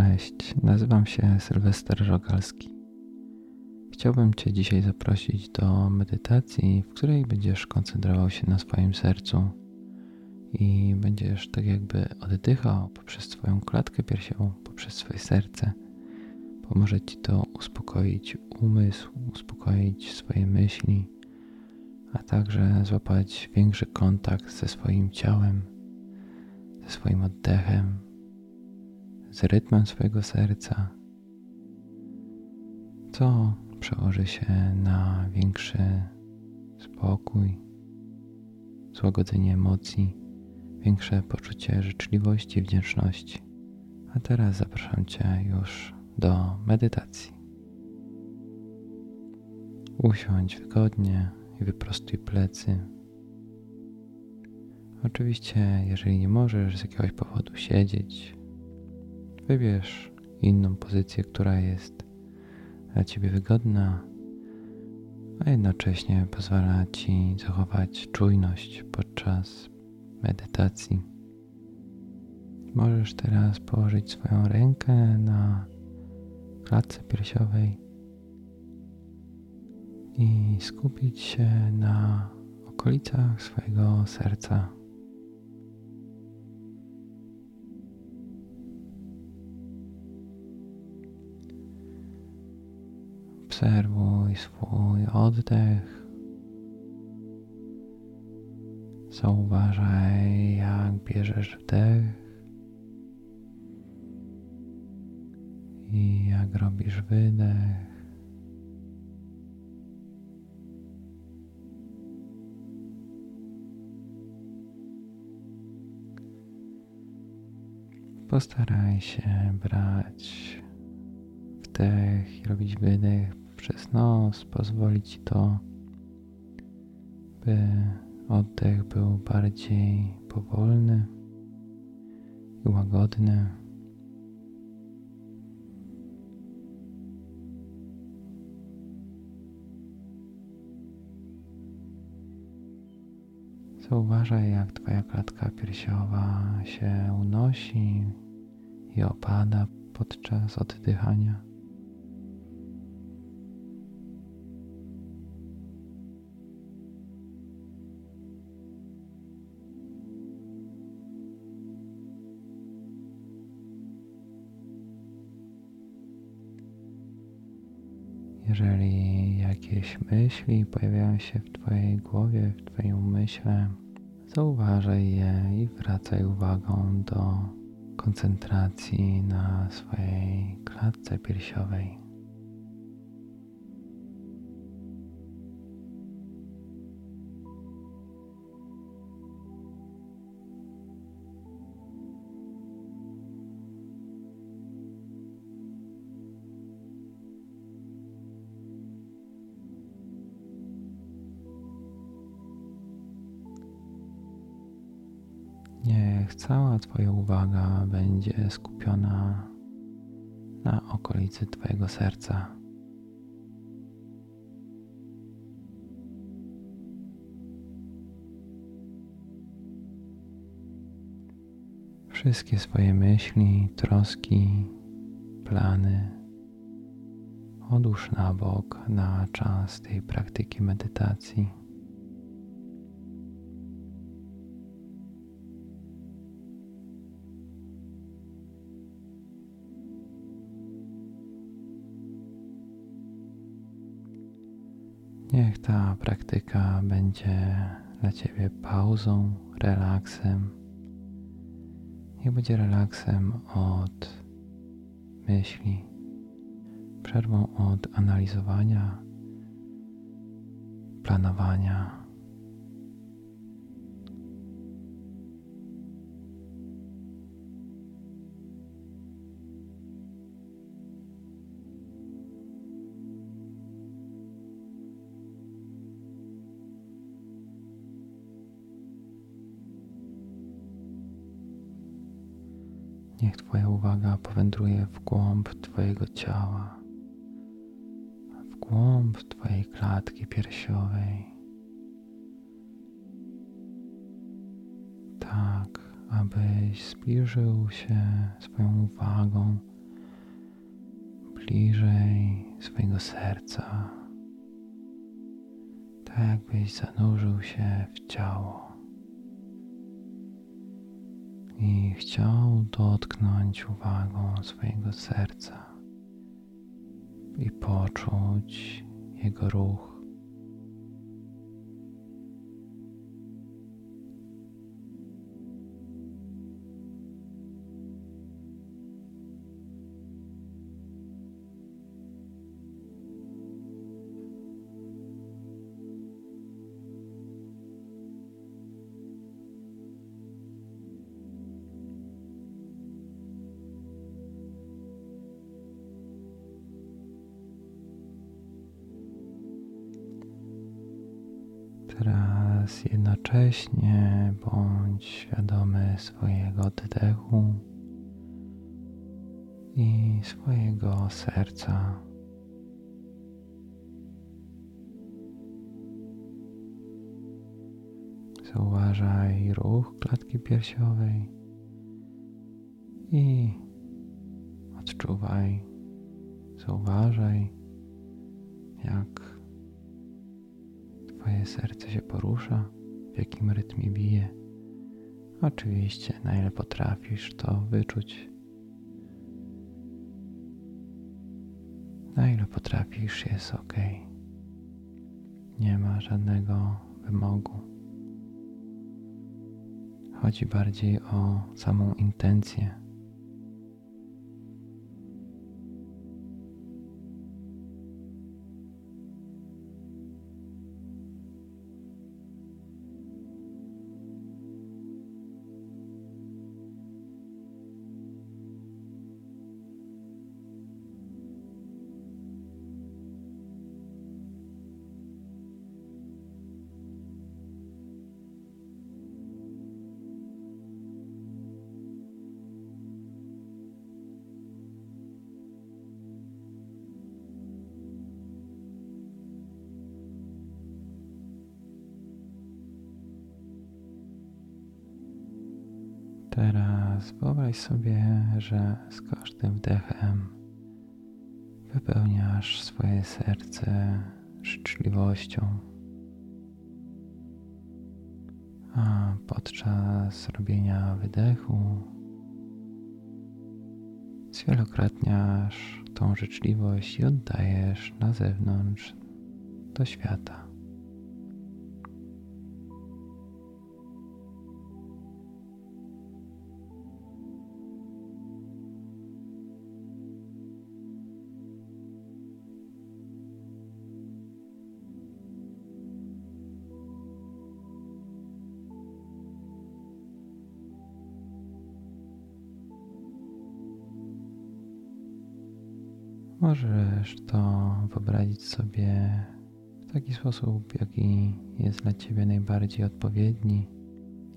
Cześć, nazywam się Sylwester Rogalski. Chciałbym Cię dzisiaj zaprosić do medytacji, w której będziesz koncentrował się na swoim sercu i będziesz tak jakby oddychał poprzez Twoją klatkę piersiową, poprzez swoje serce. Pomoże Ci to uspokoić umysł, uspokoić swoje myśli, a także złapać większy kontakt ze swoim ciałem, ze swoim oddechem z rytmem swojego serca, co przełoży się na większy spokój, złagodzenie emocji, większe poczucie życzliwości i wdzięczności. A teraz zapraszam Cię już do medytacji. Usiądź wygodnie i wyprostuj plecy. Oczywiście, jeżeli nie możesz z jakiegoś powodu siedzieć, Wybierz inną pozycję, która jest dla Ciebie wygodna, a jednocześnie pozwala Ci zachować czujność podczas medytacji. Możesz teraz położyć swoją rękę na klatce piersiowej i skupić się na okolicach swojego serca. Obserwuj swój oddech. Zauważaj, jak bierzesz wdech i jak robisz wydech. Postaraj się brać wdech i robić wydech przez nos, pozwolić to, by oddech był bardziej powolny i łagodny. Zauważaj, jak Twoja klatka piersiowa się unosi i opada podczas oddychania. Jakieś myśli pojawiają się w Twojej głowie, w Twoim umyśle, zauważaj je i wracaj uwagą do koncentracji na swojej klatce piersiowej. Twoja uwaga będzie skupiona na okolicy Twojego serca. Wszystkie swoje myśli, troski, plany odłóż na bok na czas tej praktyki medytacji. Niech ta praktyka będzie dla Ciebie pauzą, relaksem. Niech będzie relaksem od myśli, przerwą od analizowania, planowania Niech Twoja uwaga powędruje w głąb Twojego ciała, w głąb Twojej klatki piersiowej. Tak, abyś zbliżył się swoją uwagą bliżej swojego serca, tak jakbyś zanurzył się w ciało i chciał dotknąć uwagą swojego serca i poczuć jego ruch. Jednocześnie bądź świadomy swojego oddechu i swojego serca. Zauważaj ruch klatki piersiowej i odczuwaj, zauważaj, jak Twoje serce się porusza, w jakim rytmie bije. Oczywiście, na ile potrafisz to wyczuć. Na ile potrafisz, jest ok. Nie ma żadnego wymogu. Chodzi bardziej o samą intencję Teraz wyobraź sobie, że z każdym wdechem wypełniasz swoje serce życzliwością, a podczas robienia wydechu zwielokrotniasz tą życzliwość i oddajesz na zewnątrz do świata. Możesz to wyobrazić sobie w taki sposób, jaki jest dla Ciebie najbardziej odpowiedni.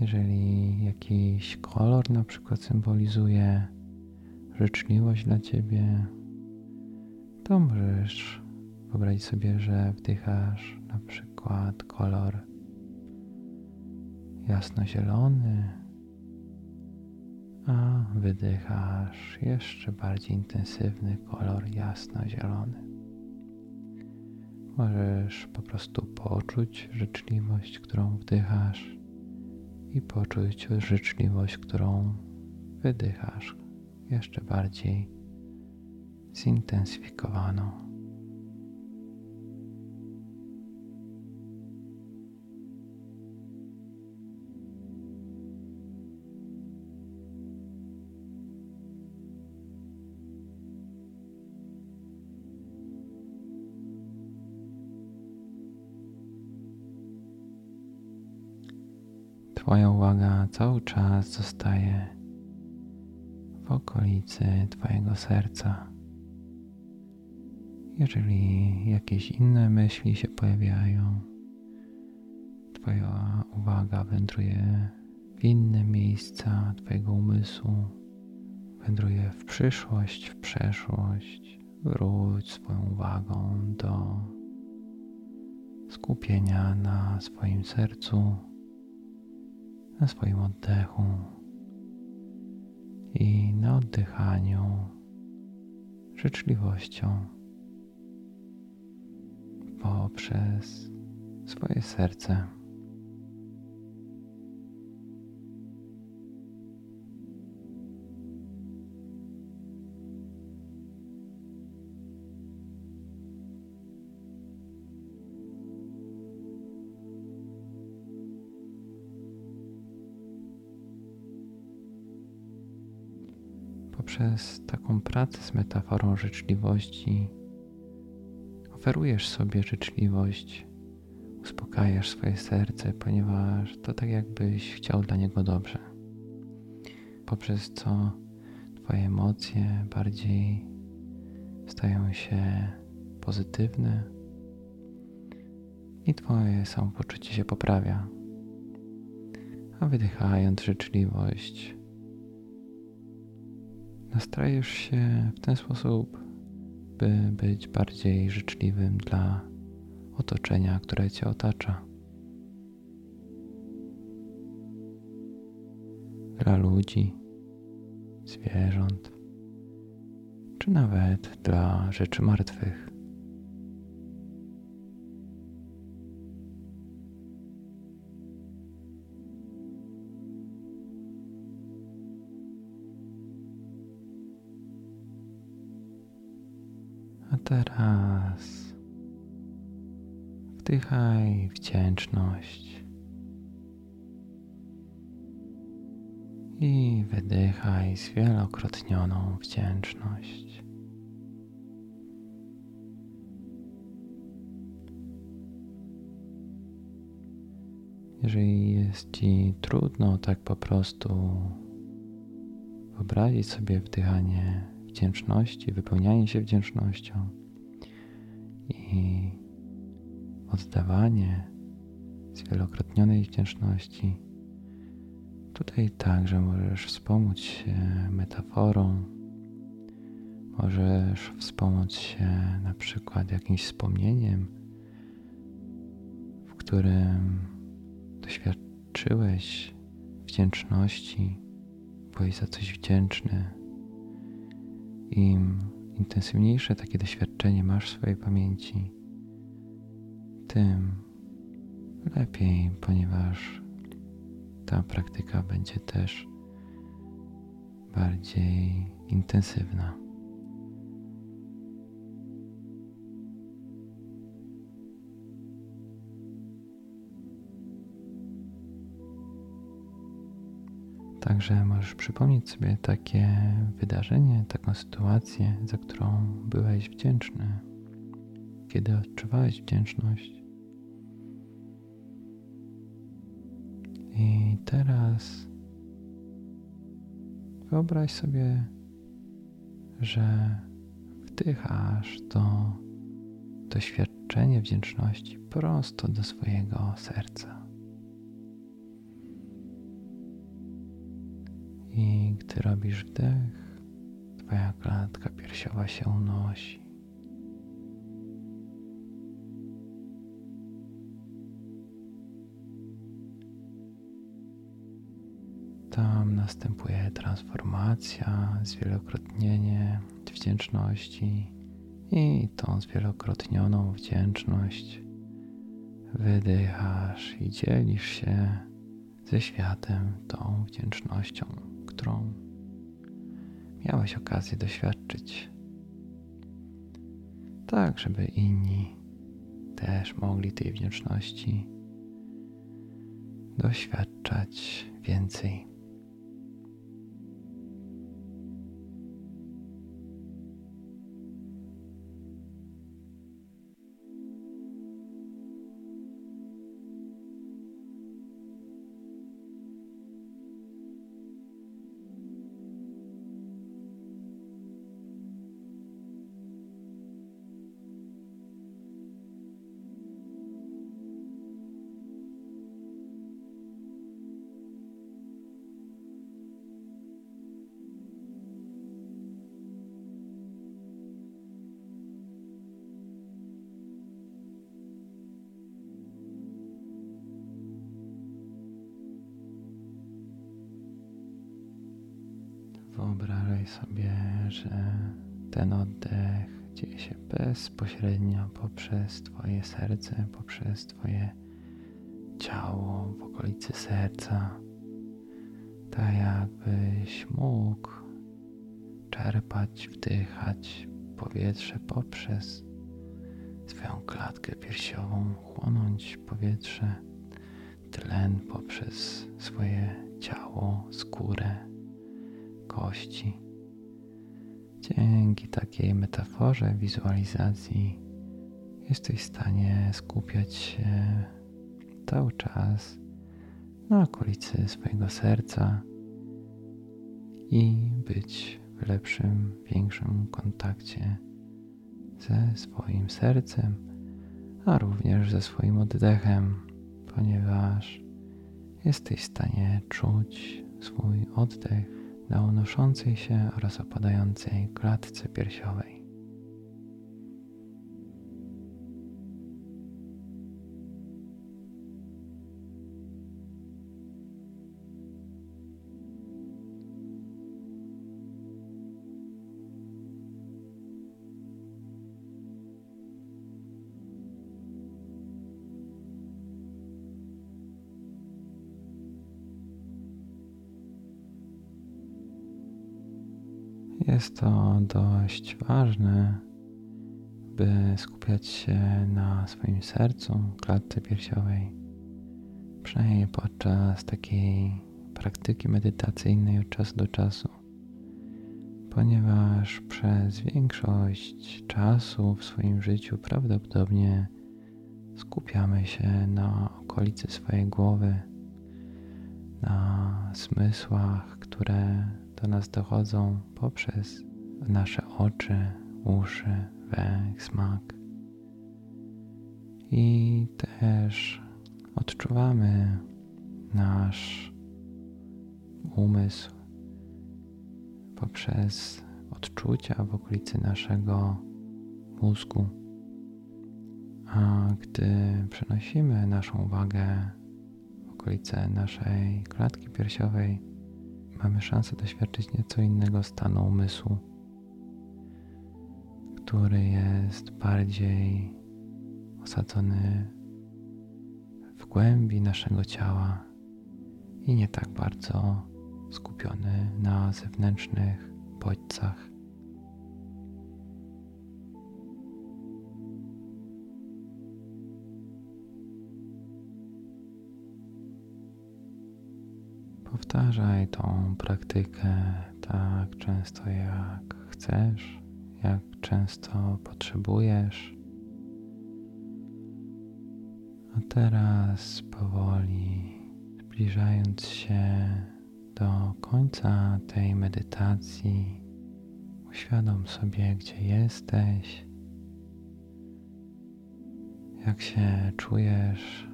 Jeżeli jakiś kolor na przykład symbolizuje życzliwość dla Ciebie, to możesz wyobrazić sobie, że wdychasz na przykład kolor jasnozielony a wydychasz jeszcze bardziej intensywny kolor jasno-zielony. Możesz po prostu poczuć życzliwość, którą wdychasz i poczuć życzliwość, którą wydychasz jeszcze bardziej zintensyfikowaną. Twoja uwaga cały czas zostaje w okolicy Twojego serca. Jeżeli jakieś inne myśli się pojawiają, Twoja uwaga wędruje w inne miejsca Twojego umysłu, wędruje w przyszłość, w przeszłość. Wróć swoją uwagą do skupienia na swoim sercu na swoim oddechu i na oddychaniu życzliwością poprzez swoje serce. Poprzez taką pracę z metaforą życzliwości oferujesz sobie życzliwość, uspokajasz swoje serce, ponieważ to tak jakbyś chciał dla niego dobrze. Poprzez co Twoje emocje bardziej stają się pozytywne i Twoje samopoczucie się poprawia. A wydychając życzliwość, nastrajesz się w ten sposób, by być bardziej życzliwym dla otoczenia, które Cię otacza. Dla ludzi, zwierząt, czy nawet dla rzeczy martwych. Teraz wdychaj wdzięczność i wydychaj zwielokrotnioną wdzięczność. Jeżeli jest Ci trudno tak po prostu wyobrazić sobie wdychanie wdzięczności, wypełnianie się wdzięcznością i oddawanie zwielokrotnionej wdzięczności. Tutaj także możesz wspomóc się metaforą, możesz wspomóc się na przykład jakimś wspomnieniem, w którym doświadczyłeś wdzięczności, byłeś za coś wdzięczny, im intensywniejsze takie doświadczenie masz w swojej pamięci, tym lepiej, ponieważ ta praktyka będzie też bardziej intensywna. Także możesz przypomnieć sobie takie wydarzenie, taką sytuację, za którą byłeś wdzięczny, kiedy odczuwałeś wdzięczność. I teraz wyobraź sobie, że wdychasz to doświadczenie wdzięczności prosto do swojego serca. I gdy robisz wdech, Twoja klatka piersiowa się unosi. Tam następuje transformacja, zwielokrotnienie wdzięczności i tą zwielokrotnioną wdzięczność wydychasz i dzielisz się ze światem tą wdzięcznością którą miałeś okazję doświadczyć. Tak, żeby inni też mogli tej wdzięczności doświadczać więcej. Wyobrażaj sobie, że ten oddech dzieje się bezpośrednio poprzez Twoje serce, poprzez Twoje ciało w okolicy serca. Tak jakbyś mógł czerpać, wdychać powietrze poprzez swoją klatkę piersiową, chłonąć powietrze, tlen poprzez swoje ciało, skórę, Dzięki takiej metaforze, wizualizacji jesteś w stanie skupiać się cały czas na okolicy swojego serca i być w lepszym, większym kontakcie ze swoim sercem, a również ze swoim oddechem, ponieważ jesteś w stanie czuć swój oddech na unoszącej się oraz opadającej klatce piersiowej. Jest to dość ważne, by skupiać się na swoim sercu, klatce piersiowej, przynajmniej podczas takiej praktyki medytacyjnej od czasu do czasu, ponieważ przez większość czasu w swoim życiu prawdopodobnie skupiamy się na okolicy swojej głowy, na zmysłach, które do nas dochodzą poprzez nasze oczy, uszy, węch, smak. I też odczuwamy nasz umysł poprzez odczucia w okolicy naszego mózgu. A gdy przenosimy naszą uwagę w okolice naszej klatki piersiowej, mamy szansę doświadczyć nieco innego stanu umysłu, który jest bardziej osadzony w głębi naszego ciała i nie tak bardzo skupiony na zewnętrznych bodźcach. Powtarzaj tą praktykę tak często jak chcesz, jak często potrzebujesz. A teraz powoli zbliżając się do końca tej medytacji, uświadom sobie, gdzie jesteś, jak się czujesz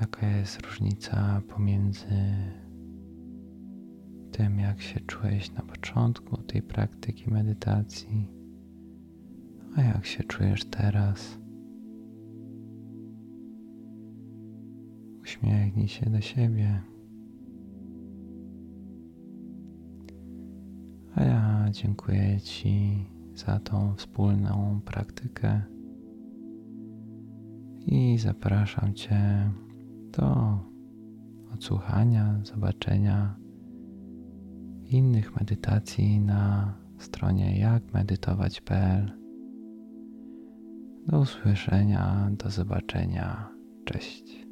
jaka jest różnica pomiędzy tym, jak się czułeś na początku tej praktyki medytacji, a jak się czujesz teraz. Uśmiechnij się do siebie. A ja dziękuję Ci za tą wspólną praktykę i zapraszam Cię do odsłuchania, zobaczenia innych medytacji na stronie jakmedytować.pl. Do usłyszenia, do zobaczenia. Cześć.